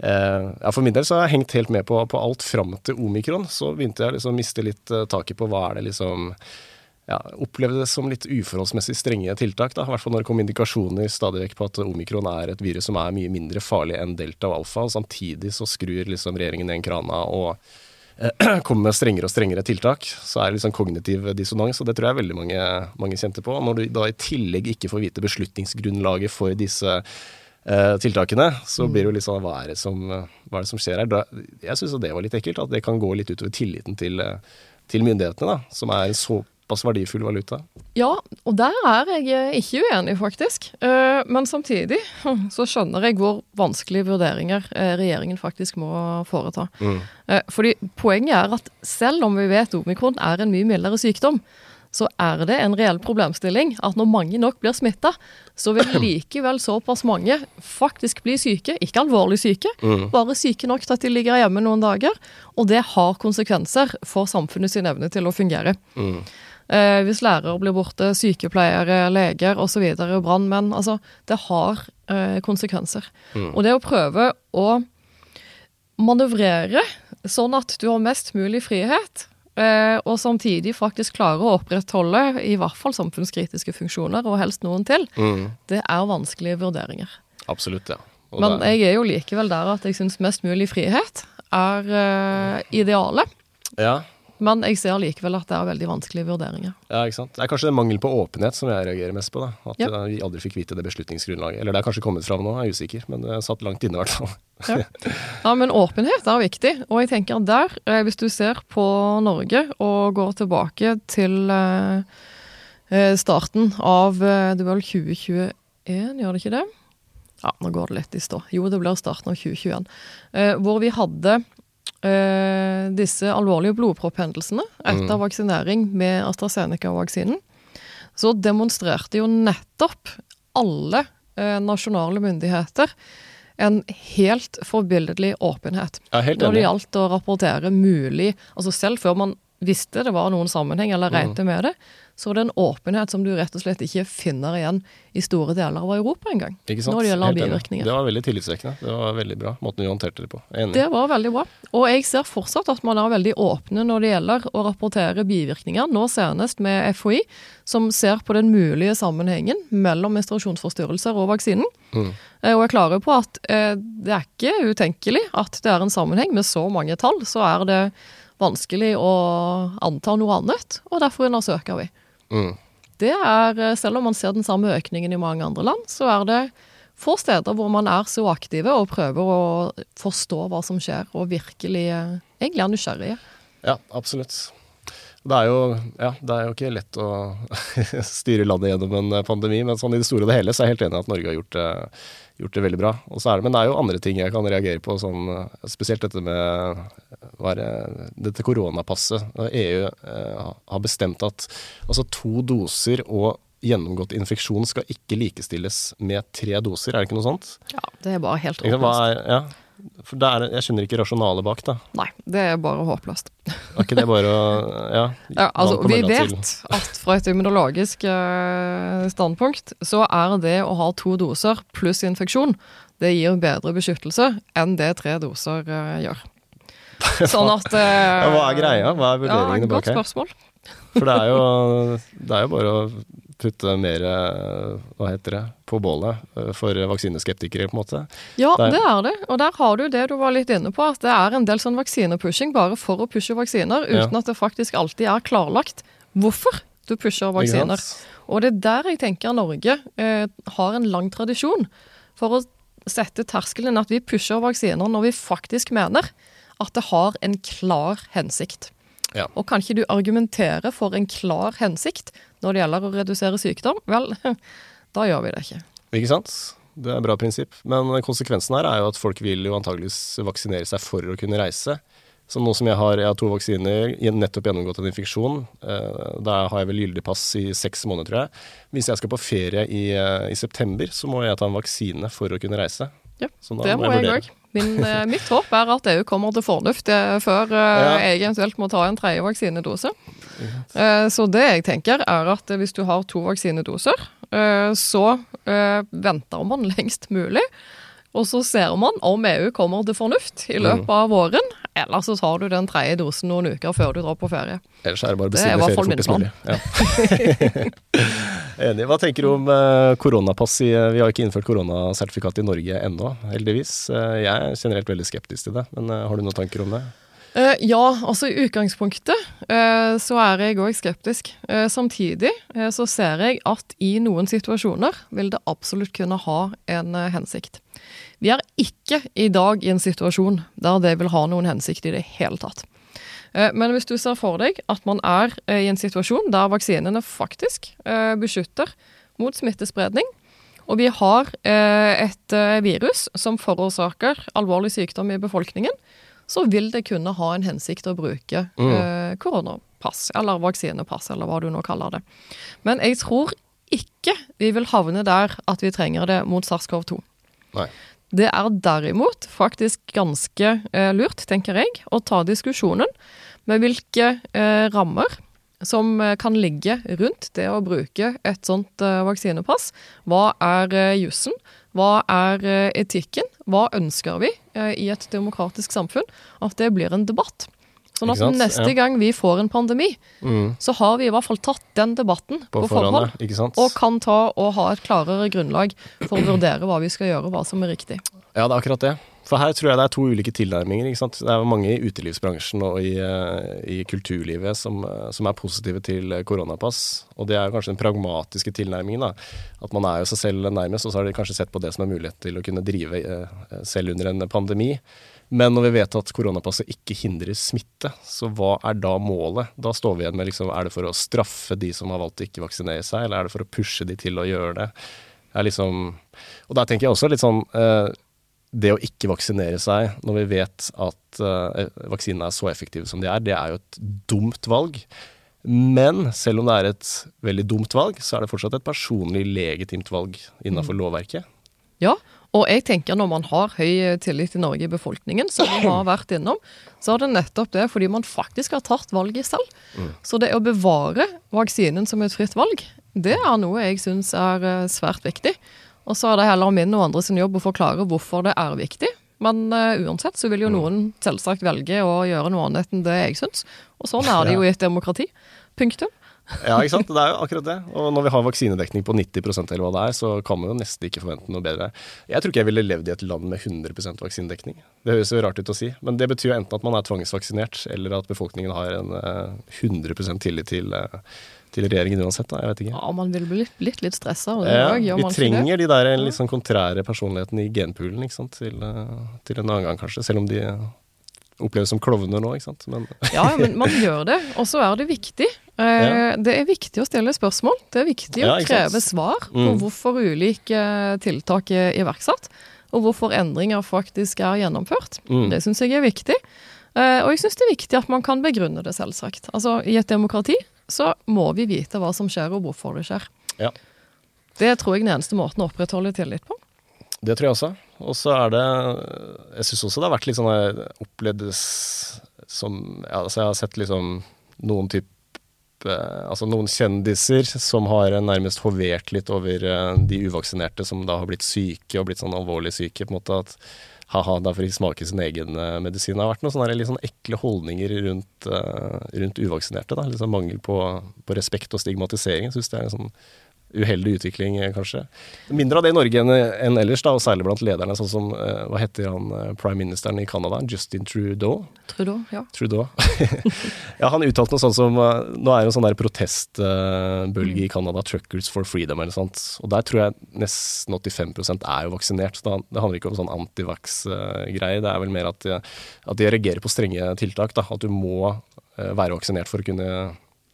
ja, For min del så har jeg hengt helt med på, på alt fram til omikron. Så begynte jeg liksom å miste litt eh, taket på hva er det liksom ja, opplevde det som litt uforholdsmessig strenge tiltak. Da. I hvert fall når det kom indikasjoner stadig vekk på at omikron er et virus som er mye mindre farlig enn delta og alfa. og Samtidig så skrur liksom regjeringen ned krana og eh, <clears throat> kommer med strengere og strengere tiltak. Så er det liksom kognitiv dissonans, og det tror jeg veldig mange, mange kjente på. Når du da i tillegg ikke får vite beslutningsgrunnlaget for disse eh, tiltakene, så blir det jo litt sånn hva er det som, er det som skjer her? Da, jeg syns det var litt ekkelt, at det kan gå litt utover tilliten til, eh, til myndighetene, da, som er så såpass verdifull valuta. Ja, og der er jeg eh, ikke uenig, faktisk. Eh, Men samtidig <laughs> så skjønner jeg hvor vanskelige vurderinger eh, regjeringen faktisk må foreta. Mm. Eh, Fordi poenget er at selv om vi vet omikron er en mye mildere sykdom, så er det en reell problemstilling at når mange nok blir smitta, så vil <clears throat> likevel såpass mange faktisk bli syke. Ikke alvorlig syke, Mm. bare syke nok til at de ligger hjemme noen dager. Og det har konsekvenser for samfunnet sin evne til å fungere. Mm. Eh, hvis lærere blir borte, sykepleiere, leger osv., brannmenn. Altså, det har eh, konsekvenser. Mm. Og det å prøve å manøvrere sånn at du har mest mulig frihet, og samtidig faktisk klare å opprettholde i hvert fall samfunnskritiske funksjoner, og helst noen til, Mm. det er vanskelige vurderinger. Absolutt, ja. Og Men er- jeg er jo likevel der at jeg syns mest mulig frihet er uh, idealet. ja, Men jeg ser likevel at det er veldig vanskelige vurderinger. ja, ikke sant. Det er kanskje det mangel på åpenhet som jeg reagerer mest på. da. At Ja. eh, vi aldri fikk vite det beslutningsgrunnlaget. Eller det er kanskje kommet fram nå, jeg er usikker, men det satt langt inne i hvert fall. Ja, men åpenhet er viktig, og jeg tenker der, eh, hvis du ser på Norge og går tilbake til eh, starten av det var vel 2021, gjør det ikke det? Ja, nå går det litt i stå. Jo, det blir starten av 2021. Eh, hvor vi hadde eh, disse alvorlige blodpropphendelsene etter Mm. vaksinering med AstraZeneca-vaksinen. Så demonstrerte jo nettopp alle eh, nasjonale myndigheter en helt forbilledlig åpenhet ja, helt når det gjaldt å rapportere mulig Altså selv før man visste det var noen sammenheng, eller Mm. regnet med det, så er det en åpenhet som du rett og slett ikke finner igjen i store deler av Europa engang. Når det gjelder bivirkninger. Det var veldig tillitsvekkende. Det var veldig bra, måten du håndterte det på. Enig. Det var veldig bra. Og jeg ser fortsatt at man er veldig åpne når det gjelder å rapportere bivirkninger, nå senest med FHI, som ser på den mulige sammenhengen mellom menstruasjonsforstyrrelser og vaksinen. Mm. Eh, Og er klare på at eh, det er ikke utenkelig at det er en sammenheng med så mange tall. Så er det vanskelig å anta noe annet, og derfor undersøker vi. Mm. Det er, eh, Selv om man ser den samme økningen i mange andre land, så er det få steder hvor man er så aktive og prøver å forstå hva som skjer, og virkelig eh, egentlig er nysgjerrige. Ja, absolutt. Det er jo, ja, det er jo ikke lett å <laughs> styre landet gjennom en eh, pandemi, men sånn i det store og det hele så er jeg helt enig i at Norge har gjort det, gjort det veldig bra. Og så er det, men det er jo andre ting jeg kan reagere på, sånn, eh, spesielt dette med er det, dette koronapasset. EU eh, har bestemt at altså to doser og gjennomgått infeksjon skal ikke likestilles med tre doser, er det ikke noe sånt? Ja, Det er bare helt Ikke for er, jeg skjønner ikke rasjonalet bak, da. Nei, det er bare håpløst. Er ikke det bare å Ja. <laughs> Ja, altså, vi vet vet at fra et immunologisk eh, standpunkt så er det å ha to doser pluss infeksjon, det gir bedre beskyttelse enn det tre doser eh, gjør. <laughs> Sånn at eh, Ja, hva er greia? Hva er Ja, bak her? godt spørsmål. For det er, jo, det er jo bare å putte mer eh, hva heter det, på bålet eh, for vaksineskeptikere, på en måte. Ja, Der. det er det. Og der har du det du var litt inne på, at det er en del sånn vaksinepushing bare for å pushe vaksiner, Ja. uten at det faktisk alltid er klarlagt hvorfor du pusher vaksiner. Og det er der jeg tenker Norge eh, har en lang tradisjon for å sette terskelen at vi pusher vaksiner når vi faktisk mener at det har en klar hensikt. Ja. Og kan ikke du argumentere for en klar hensikt når det gjelder å redusere sykdom? Vel, <laughs> da gjør vi det ikke. Ikke sant? Det er et bra prinsipp. Men konsekvensen her er jo at folk vil jo antageligvis vaksinere seg for å kunne reise. Så nå som jeg har, jeg har to vaksiner, nettopp gjennomgått en infeksjon, eh, da har jeg vel gyldig pass i seks måneder, tror jeg. Hvis jeg skal på ferie i, eh, i september, så må jeg ta en vaksine for å kunne reise. Ja, Det må jeg òg. eh, <laughs> mitt håp er at EU kommer til fornuft eh, før eh, Ja. jeg eventuelt må ta en tredje vaksinedose. Eh, så det jeg tenker er at hvis du har to vaksinedoser, så venter man <laughs> lengst mulig. Og så ser man om EU kommer til fornuft i løpet av våren. Eller så tar du den tredje dosen noen uker før du drar på ferie. Ellers er det bare å bestille ferie fortest mulig. Ja. <laughs> Enig. Hva tenker du om eh, koronapass? I, eh, vi har ikke innført koronasertifikat i Norge ennå, heldigvis. Eh, jeg er generelt veldig skeptisk til det, men har du noen tanker om det? Ja, altså i utgangspunktet så er jeg òg skeptisk. Samtidig så ser jeg at i noen situasjoner vil det absolutt kunne ha en hensikt. Vi er ikke i dag i en situasjon der det vil ha noen hensikt i det hele tatt. Eh, men hvis du ser for deg at man er eh, i en situasjon der vaksinene faktisk eh, beskytter mot smittespredning, og vi har et virus som forårsaker alvorlig sykdom i befolkningen, så vil det kunne ha en hensikt å bruke mm. koronapass, eller vaksinepass, eller hva du nå kaller det. Men jeg tror ikke vi vil havne der at vi trenger det mot SARS-CoV-2. Det er derimot faktisk ganske eh, lurt, tenker jeg, å ta diskusjonen med hvilke eh, rammer som eh, kan ligge rundt det å bruke et sånt eh, vaksinepass. Hva er eh, jussen? Hva er eh, etikken? Hva ønsker vi i et demokratisk samfunn? At det blir en debatt. Sånn at neste gang vi får en pandemi, mm. så har vi i hvert fall tatt den debatten på, på forhånd. og kan ta og ha et klarere grunnlag for å vurdere hva vi skal gjøre, og hva som er riktig. Ja, det er akkurat det. For her tror jeg det er to ulike tilnærminger. Det er mange i utelivsbransjen og i, eh, i kulturlivet som, eh, som, er positive til koronapass. Og det er kanskje den pragmatiske tilnærmingen. da. At man er jo seg selv nærmest, og så har de kanskje sett på det som er mulighet til å kunne drive eh, selv under en pandemi. Men når vi vet at koronapasset ikke hindrer smitte, så hva er da målet? Da står vi igjen med liksom, er det for å straffe de som har valgt å ikke vaksinere seg, eller er det for å pushe de til å gjøre det? det liksom, og der tenker jeg også litt sånn eh, Det å ikke vaksinere seg når vi vet at eh, vaksinene er så effektive som de er, det er jo et dumt valg. Men selv om det er et veldig dumt valg, så er det fortsatt et personlig legitimt valg innenfor mm. lovverket. Ja, og jeg tenker når man har høy tillit i Norge i befolkningen, som vi har vært innom, så er det nettopp det fordi man faktisk har tatt valget selv. Mm. Så det å bevare vaksinen som et fritt valg, det er noe jeg syns er eh, svært viktig. Og så er det heller min og andres jobb å forklare hvorfor det er viktig. Men uh, uansett så vil jo mm. noen selvsagt velge å gjøre noe annet enn det jeg syns. Og sånn er det jo i et demokrati. Punktum. Ja, ikke sant. Det er jo akkurat det. Og når vi har vaksinedekning på 90% eller hva det er, så kan man jo nesten ikke forvente noe bedre. Jeg tror ikke jeg ville levd i et land med 100% vaksinedekning. Det høres jo rart ut å si, men det betyr jo enten at man er tvangsvaksinert, eller at befolkningen har en 100 eh, tillit til, eh, til regjeringen uansett. Da. Jeg vet ikke. Ja, man vil bli litt, litt stressa. Ja, vi trenger de der litt sånn kontrære personlighetene i genpoolen ikke sant? Til, eh, til en annen gang, kanskje. Selv om de oppleves som klovner nå, ikke sant. Men ja, men man gjør det. Og så er det viktig. Eh, ja. Det er viktig å stille spørsmål. Det er viktig å kreve svar på mm. hvorfor ulike tiltak er iverksatt, og hvorfor endringer faktisk er gjennomført. Mm. Det syns jeg er viktig. Eh, og jeg syns det er viktig at man kan begrunne det, selvsagt. Altså, I et demokrati så må vi vite hva som skjer, og hvorfor det skjer. Ja. Det tror jeg er den eneste måten å opprettholde tillit på. Det tror jeg også. Og så er det Jeg syns også det har vært litt sånn opplevd som ja, altså Jeg har sett liksom noen type Altså noen kjendiser som har nærmest hovert litt over eh, de uvaksinerte som da har blitt syke og blitt sånn alvorlig syke. på en måte at ha-ha, da får de smake sin egen medisin. Det har vært noen sånne litt sånn ekle holdninger rundt, rundt uvaksinerte. da, sånn mangel på, på respekt og stigmatisering. Jeg synes det er en sånn uheldig utvikling, eh, kanskje. Mindre av det i Norge enn, enn ellers, da, og særlig blant lederne, sånn som uh, Hva heter han uh, prime ministeren i Canada? Justin Trudeau? Trudeau, ja. Trudeau. <laughs> ja, han uttalte noe sånt som Nå er det en sånn der protestbølge mm. i Canada, 'Truckers for Freedom' eller sånt. Og der tror jeg nesten 85% er jo vaksinert. Så det handler ikke om sånn antivax-greie. Det er vel mer at de, at de reagerer på strenge tiltak. da, At du må være vaksinert for å kunne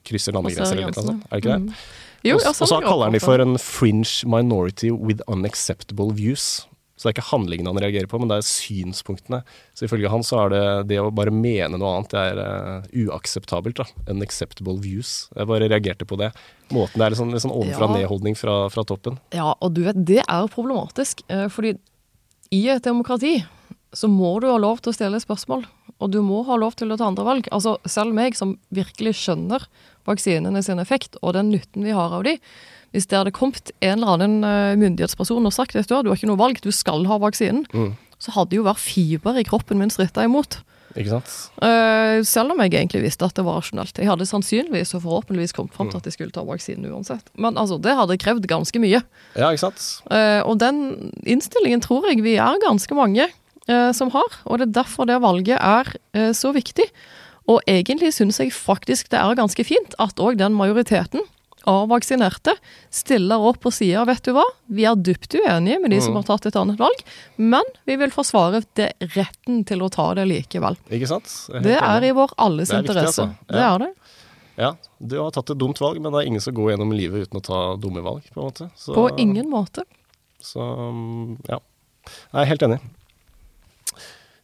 krysse landegrenser eller noe sånt. Er det ikke det? Mm. Jo, og, så kaller han de for en fringe minority with unacceptable views. Så det er ikke handlingene han reagerer på, men det er synspunktene. Så ifølge han så er det det å bare mene noe annet, det er uh, uakseptabelt. da. Unacceptable views. Jeg bare reagerte på det. Måten det er litt sånn, litt sånn ovenfra-ned-holdning fra, fra, toppen. Ja, og du vet, det er problematisk. Uh, fordi i et demokrati så må du ha lov til å stille spørsmål. Og du må ha lov til å ta andre valg. Altså, selv meg som virkelig skjønner vaksinene sin effekt og den nytten vi har av de. Hvis det hadde kommet en eller annen eh, myndighetsperson og sagt at du har ikke noe valg, du skal ha vaksinen, mm. så hadde jo hver fiber i kroppen min stritta imot. Ikke sant? Uh, selv om jeg egentlig visste at det var rasjonelt. Jeg hadde sannsynligvis og forhåpentligvis kommet fram til at jeg skulle ta vaksinen uansett. Men altså, det hadde krevd ganske mye. Ja, ikke sant? Uh, og den innstillingen tror jeg vi er ganske mange uh, som har. Og det er derfor det valget er så viktig. Og egentlig syns jeg faktisk det er ganske fint at òg den majoriteten av vaksinerte stiller opp og sier vet du hva, vi er dypt uenige med de som Mm. har tatt et annet valg, men vi vil forsvare det retten til å ta det likevel. Ikke sant? Det er i vår alles Det er viktig, altså. ja. Det er det. Ja, du har tatt et dumt valg, men det er ingen som går gjennom livet uten å ta dumme valg, på en måte. Så, På ingen måte. Så ja. Jeg er helt enig.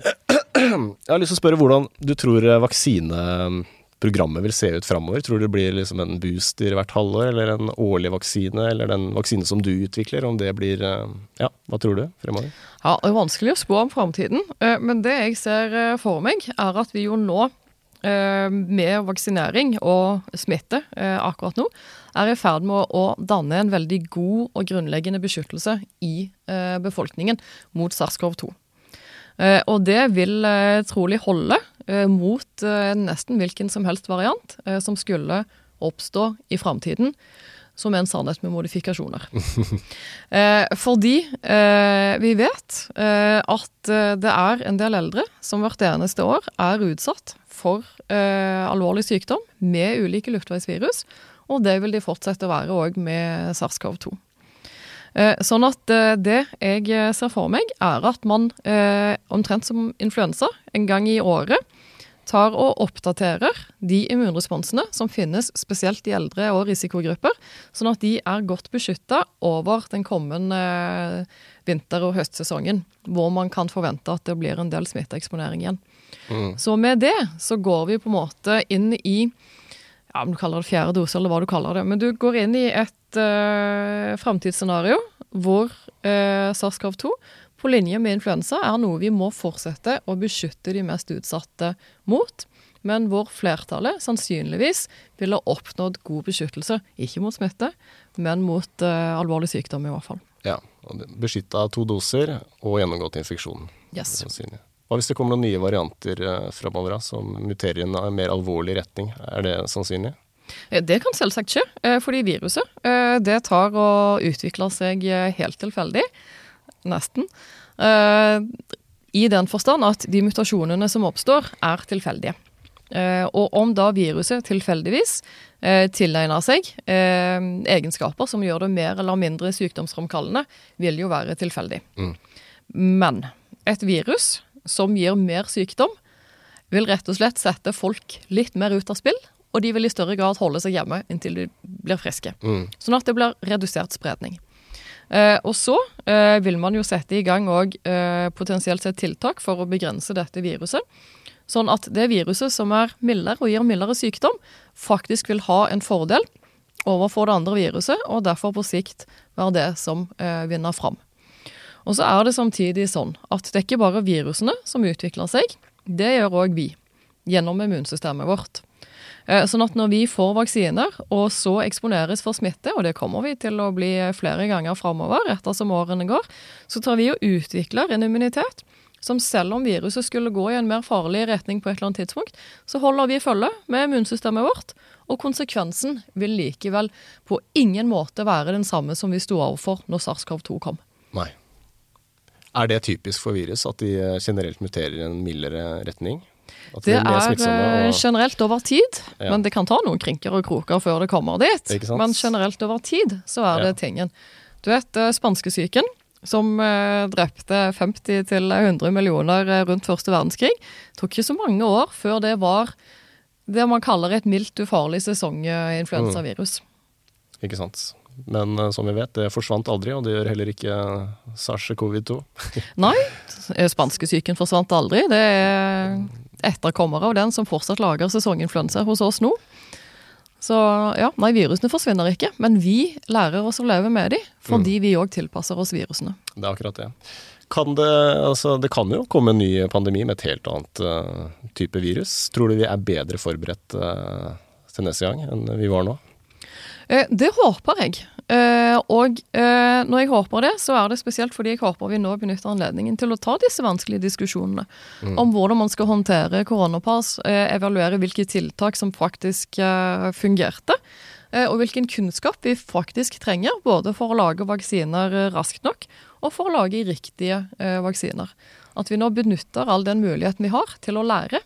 Jeg har lyst til å spørre hvordan du tror eh, vaksineprogrammet vil se ut framover. Tror du det blir liksom en booster hvert halvår, eller en årlig vaksine, eller den vaksinen som du utvikler, om det blir eh, Ja, hva tror du fremover? Ja, Det er vanskelig å spå om framtiden, eh, men det jeg ser for meg, er at vi jo nå, med vaksinering og smitte akkurat nå, er i ferd med å danne en veldig god og grunnleggende beskyttelse i befolkningen mot SARS-CoV-2. Eh, Og det vil eh, trolig holde eh, mot nesten hvilken som helst variant som skulle oppstå i framtiden, som er en sannhet med modifikasjoner. <laughs> Eh, fordi eh, vi vet eh, at det er en del eldre som hvert eneste år er utsatt for eh, alvorlig sykdom med ulike luftveisvirus, og det vil de fortsette å være òg med SARS-CoV-2. Eh, Sånn at eh, det jeg eh, ser for meg, er at man omtrent som influensa en gang i året tar og oppdaterer de immunresponsene som finnes spesielt i eldre og risikogrupper, sånn at de er godt beskytta over den kommende vinter- og høstsesongen, hvor man kan forvente at det blir en del smitteeksponering igjen. Mm. Så med det så går vi på en måte inn i ja, om du kaller det fjerde dose, eller hva du kaller det. Men du går inn i et uh, framtidsscenario hvor uh, SARS-CoV-2 på linje med influensa er noe vi må fortsette å beskytte de mest utsatte mot. Men hvor flertallet sannsynligvis ville oppnådd god beskyttelse. Ikke mot smitte, men mot uh, alvorlig sykdom i hvert fall. Ja, Beskytta av to doser og gjennomgått infeksjon. Yes. Hva hvis det kommer noen nye varianter fra framover som muterer i en eh, mer alvorlig retning? Er det sannsynlig? Eh, Det kan selvsagt skje, eh, fordi viruset eh, det tar og utvikler seg helt tilfeldig. Nesten. I den forstand at de mutasjonene som oppstår, er tilfeldige. Og om da viruset tilfeldigvis tilegner seg egenskaper som gjør det mer eller mindre sykdomsframkallende, vil jo være tilfeldig. Mm. Men et virus som gir mer sykdom, vil rett og slett sette folk litt mer ut av spill, og de vil i større grad holde seg hjemme inntil de blir friske. Mm. Sånn at det blir redusert spredning. Eh, og så eh, vil man jo sette i gang òg eh, potensielt sett tiltak for å begrense dette viruset. Sånn at det viruset som er mildere og gir mildere sykdom, faktisk vil ha en fordel overfor det andre viruset, og derfor på sikt være det som eh, vinner fram. Og så er det samtidig sånn at det er ikke bare virusene som utvikler seg, det gjør òg vi, gjennom immunsystemet vårt. Eh, Sånn at når vi får vaksiner, og så eksponeres for smitte, og det kommer vi til å bli flere ganger framover ettersom årene går, så tar vi og utvikler en immunitet som selv om viruset skulle gå i en mer farlig retning på et eller annet tidspunkt, så holder vi følge med immunsystemet vårt, og konsekvensen vil likevel på ingen måte være den samme som vi sto overfor når SARS-CoV-2 kom. Nei. Er det typisk for virus at de eh, generelt muterer i en mildere retning? Det er, er eh, og- generelt over tid, Ja. men det kan ta noen krinker og kroker før det kommer dit. Men generelt over tid så er det Ja. tingen. Du vet eh, spanskesyken, som eh, drepte 50-100 millioner rundt første verdenskrig. Det tok ikke så mange år før det var det man kaller et mildt ufarlig sesonginfluensavirus. Ikke sant. Men eh, som vi vet, det forsvant aldri, og det gjør heller ikke eh, SARS-CoV-2. <laughs> Nei, eh, spanskesyken forsvant aldri. Det er etterkommere av den som fortsatt lager sesonginfluensa hos oss nå. Så ja, nei, virusene forsvinner ikke, men vi lærer oss å leve med dem, fordi vi òg tilpasser oss virusene. Det er akkurat det. Kan det, altså, det kan jo komme en ny pandemi med et helt annet uh, type virus. Tror du vi er bedre forberedt uh, til neste gang enn vi var nå? Eh, det håper jeg. Eh, og eh, når jeg håper det, så er det spesielt fordi jeg håper vi nå benytter anledningen til å ta disse vanskelige diskusjonene om hvordan man skal håndtere koronapass, evaluere hvilke tiltak som faktisk fungerte. Og hvilken kunnskap vi faktisk trenger, både for å lage vaksiner raskt nok, og for å lage riktige vaksiner. At vi nå benytter all den muligheten vi har til å lære,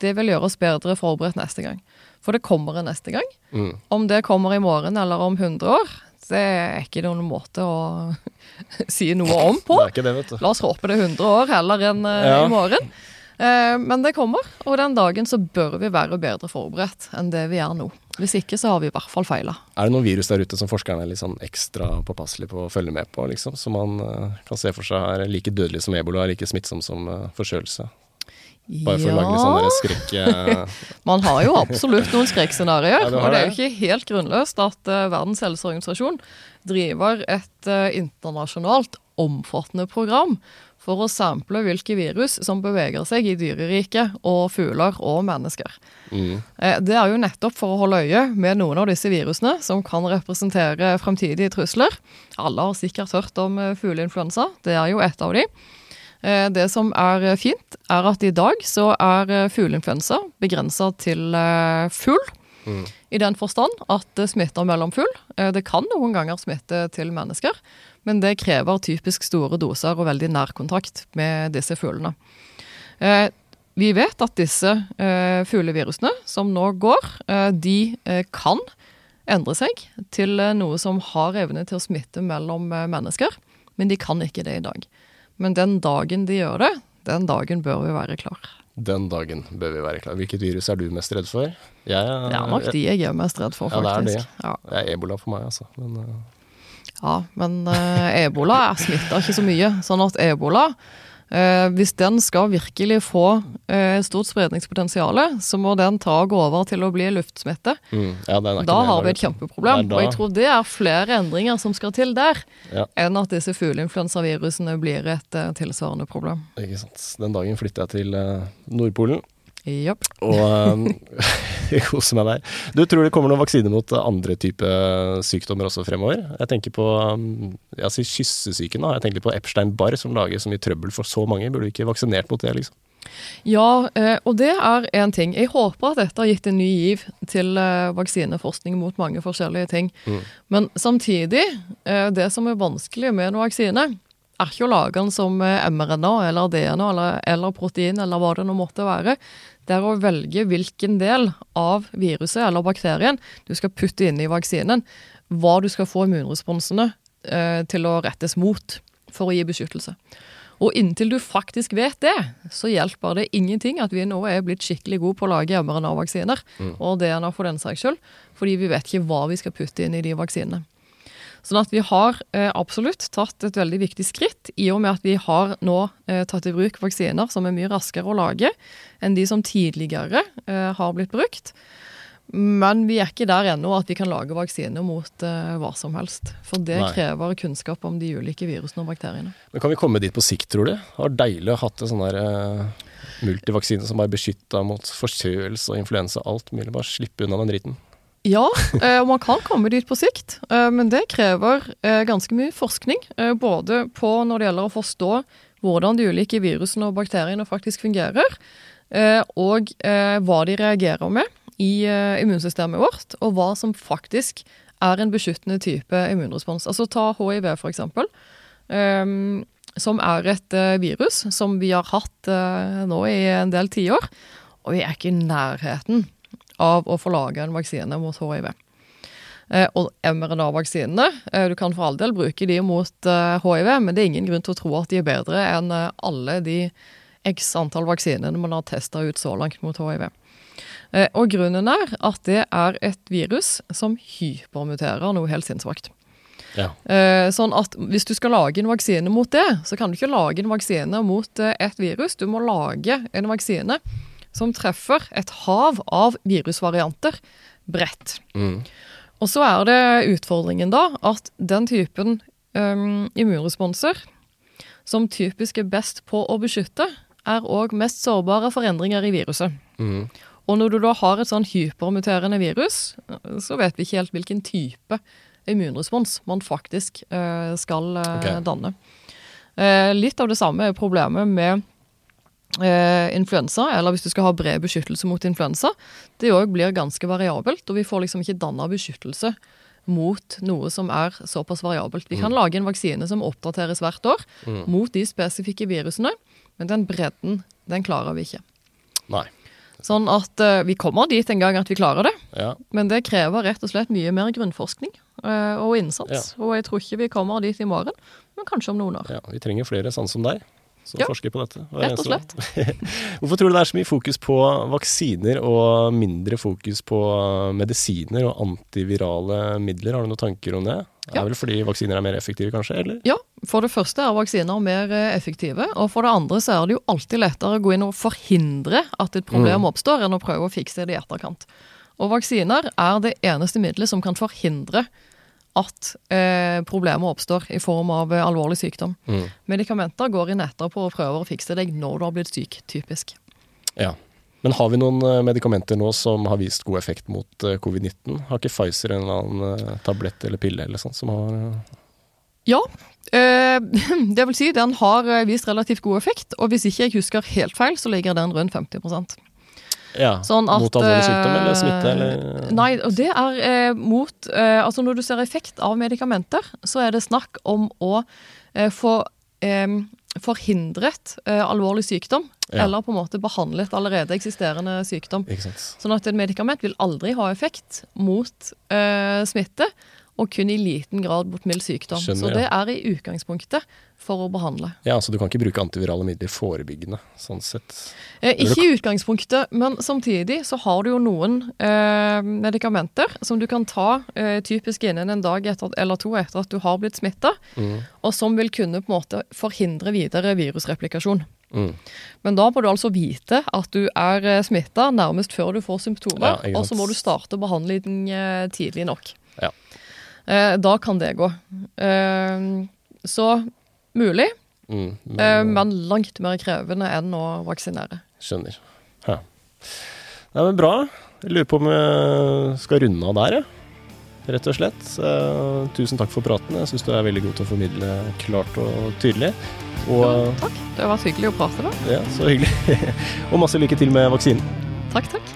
det vil gjøre oss bedre forberedt neste gang. For det kommer en neste gang. Mm. Om det kommer i morgen eller om 100 år, det er ikke noen måte å <laughs> si noe om på. Det ikke det, vet du. La oss håpe det er 100 år heller enn eh, Ja. i morgen. Eh, men det kommer, og den dagen så bør vi være bedre forberedt enn det vi er nå. Hvis ikke så har vi i hvert fall feila. Er det noen virus der ute som forskerne er litt sånn ekstra påpasselige på å følge med på, liksom? Som man eh, kan se for seg er like dødelig som ebola, like smittsom som uh, forkjølelse? Bare for å lage litt sånn der skrekk... eh, <laughs> Man har jo absolutt noen skrekkscenarioer. Ja, og det er jo ikke helt grunnløst at uh, Verdens helseorganisasjon driver et uh, internasjonalt omfattende program for å sample hvilke virus som beveger seg i dyreriket og fugler og mennesker. mm. Det er jo nettopp for å holde øye med noen av disse virusene som kan representere fremtidige trusler. Alle har sikkert hørt om fugleinfluensa. Det er jo et av de. Eh, Det som er fint, er at i dag så er eh, fugleinfluensa begrensa til eh, fugl. Mm. I den forstand at det smitter mellom fugl. Det kan noen ganger smitte til mennesker, men det krever typisk store doser og veldig nærkontakt med disse fuglene. Vi vet at disse fuglevirusene som nå går, de kan endre seg til noe som har evne til å smitte mellom mennesker, men de kan ikke det i dag. Men den dagen de gjør det, den dagen bør vi være klar. Den dagen bør vi være klar. Hvilket virus er du mest redd for? Jeg, Det er nok de jeg er mest redd for, faktisk. Ja, det er det. Ja, Det er ebola for meg, altså. Men, uh... ja men uh, ebola smitter ikke så mye. Sånn at ebola, hvis den skal virkelig få eh, stort spredningspotensial, så må den ta og gå over til å bli luftsmitte. mm, ja, den Da har vi et kjempeproblem. Er da- Og jeg tror det er flere endringer som skal til der, Ja. enn at disse fugleinfluensavirusene blir et eh, tilsvarende problem. Ikke sant. Den dagen flytter jeg til eh, Nordpolen Japp. og um, <laughs> koser meg der. Du tror det kommer noen vaksiner mot andre type sykdommer også fremover? Jeg tenker på um, jeg sier kyssesyken. da. Jeg tenker på Epstein-Barr, som lager så mye trøbbel for så mange. Burde vi ikke vaksinert mot det, liksom? Ja, eh, og det er en ting. Jeg håper at dette har gitt en ny giv til eh, vaksineforskning mot mange forskjellige ting. Mm. Men samtidig, eh, det som er vanskelig med en vaksine, den som eh, mRNA eller DNA eller, eller protein eller hva det nå måtte være. Det er å velge hvilken del av viruset eller bakterien du skal putte inn i vaksinen. Hva du skal få immunresponsene eh, til å rettes mot for å gi beskyttelse. Og inntil du faktisk vet det, så hjelper det ingenting at vi nå er blitt skikkelig gode på å lage mRNA-vaksiner, og DNA for den saks skyld, fordi vi vet ikke hva vi skal putte inn i de vaksinene. Sånn at vi har eh, absolutt tatt et veldig viktig skritt, i og med at vi har nå eh, tatt i bruk vaksiner som er mye raskere å lage enn de som tidligere eh, har blitt brukt. Men vi er ikke der ennå at vi kan lage vaksiner mot eh, hva som helst. For det Nei. krever kunnskap om de ulike virusene og bakteriene. Men Kan vi komme dit på sikt, tror du? Det var deilig å ha hatt en sånn der eh, multivaksine som er beskytta mot forkjølelse og influensa og alt mulig. Bare slippe unna den driten. Ja, eh, og man kan komme dit på sikt, eh, men det krever eh, ganske mye forskning. eh, Både på når det gjelder å forstå hvordan de ulike virusene og bakteriene faktisk fungerer, eh, og eh, hva de reagerer med i eh, immunsystemet vårt, og hva som faktisk er en beskyttende type immunrespons. Altså ta hiv, ehm, som er et eh, virus som vi har hatt eh, nå i en del tiår. Og vi er ikke i nærheten av å få lage en vaksine mot hiv. Eh, og mRNA-vaksinene, eh, du kan for all del bruke de mot eh, hiv, men det er ingen grunn til å tro at de er bedre enn alle de x antall vaksinene man har testa ut så langt mot hiv. Og grunnen er at det er et virus som hypermuterer noe helt sinnssykt. Ja. Sånn at hvis du skal lage en vaksine mot det, så kan du ikke lage en vaksine mot et virus. Du må lage en vaksine som treffer et hav av virusvarianter bredt. Mm. Og så er det utfordringen da at den typen um, immunresponser som typisk er best på å beskytte, er òg mest sårbare for endringer i viruset. Mm. Og når du da har et sånn hypermuterende virus, så vet vi ikke helt hvilken type immunrespons man faktisk uh, skal uh, okay. danne. Uh, litt av det samme er problemet med eh, influensa, eller hvis du skal ha bred beskyttelse mot influensa. Det òg blir ganske variabelt, og vi får liksom ikke danna beskyttelse mot noe som er såpass variabelt. Vi kan lage en vaksine som oppdateres hvert år mot de spesifikke virusene, men den bredden, den klarer vi ikke. Nei. Sånn at uh, vi kommer dit en gang at vi klarer det, Ja. men det krever rett og slett mye mer grunnforskning uh, og innsats. Og jeg tror ikke vi kommer dit i morgen, men kanskje om noen år. ja. Vi trenger flere sånne som deg. Som Ja, forsker på dette. Rett og slett. <laughs> Hvorfor tror du det er så mye fokus på vaksiner og mindre fokus på medisiner og antivirale midler? Har du noen tanker om det? Det Ja. er vel fordi vaksiner er mer effektive, kanskje? Eller? Ja, for det første er vaksiner mer eh, effektive, og for det andre så er det jo alltid lettere å gå inn og forhindre at et problem oppstår, enn å prøve å fikse det i etterkant. Og vaksiner er det eneste middelet som kan forhindre at eh, problemer oppstår i form av eh, alvorlig sykdom. Mm. Medikamenter går inn etterpå og prøver å fikse deg når du har blitt syk, typisk. Ja. Men har vi noen eh, medikamenter nå som har vist god effekt mot eh, covid-19? Har ikke Pfizer en eller annen tablett eller pille eller sånt som har Ja, eh, <laughs> det vil si den har vist relativt god effekt, og hvis ikke jeg husker helt feil, så ligger den rundt 50 Ja, Sånn at, mot alvorlig sykdom eller smitte? eh, Eller? Nei, det er eh, mot eh, Altså når du ser effekt av medikamenter, så er det snakk om å eh, få eh, forhindret eh, alvorlig sykdom, Ja. eller på en måte behandlet allerede eksisterende sykdom. Sånn at et medikament vil aldri ha effekt mot eh, smitte, og kun i liten grad mot mild sykdom. Skjønner, så det er i utgangspunktet for å behandle. Ja, så du kan ikke bruke antivirale midler forebyggende, sånn sett. Eh, ikke i utgangspunktet, men samtidig så har du jo noen eh, medikamenter som du kan ta eh, typisk innen en dag etter, eller to etter at du har blitt smitta, Mm. og som vil kunne på en måte forhindre videre virusreplikasjon. Mm. Men da må du altså vite at du er eh, smitta nærmest før du får symptomer, Ja, og så må du starte behandlingen eh, tidlig nok. Ja. Eh, da kan det gå. Eh, så mulig, Mm. Men, eh, men langt mer krevende enn å vaksinere. Skjønner. Ja. Nei, men bra. Jeg lurer på om jeg skal runde av der, jeg. Rett og slett. Eh, tusen takk for praten. Jeg syns du er veldig god til å formidle klart og tydelig. Og Takk. Det har vært hyggelig å prate, da. ja, så hyggelig. <laughs> og masse lykke til med vaksinen. Takk, takk.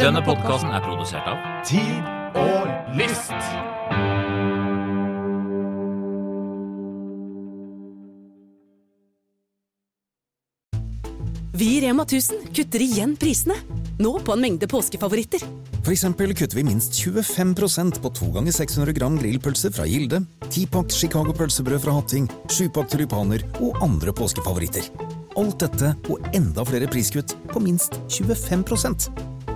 Denne podkasten er produsert av Tid og list. Vi i Rema 1000 kutter igjen prisene. Nå på en mengde påskefavoritter. For eksempel kutter vi minst 25% på 2 ganger 600 gram grillpølse fra Gilde, 10-pakk Chicago pølsebrød fra Hatting, 7-pakk tulipaner og andre påskefavoritter. Alt dette og enda flere priskutt på minst 25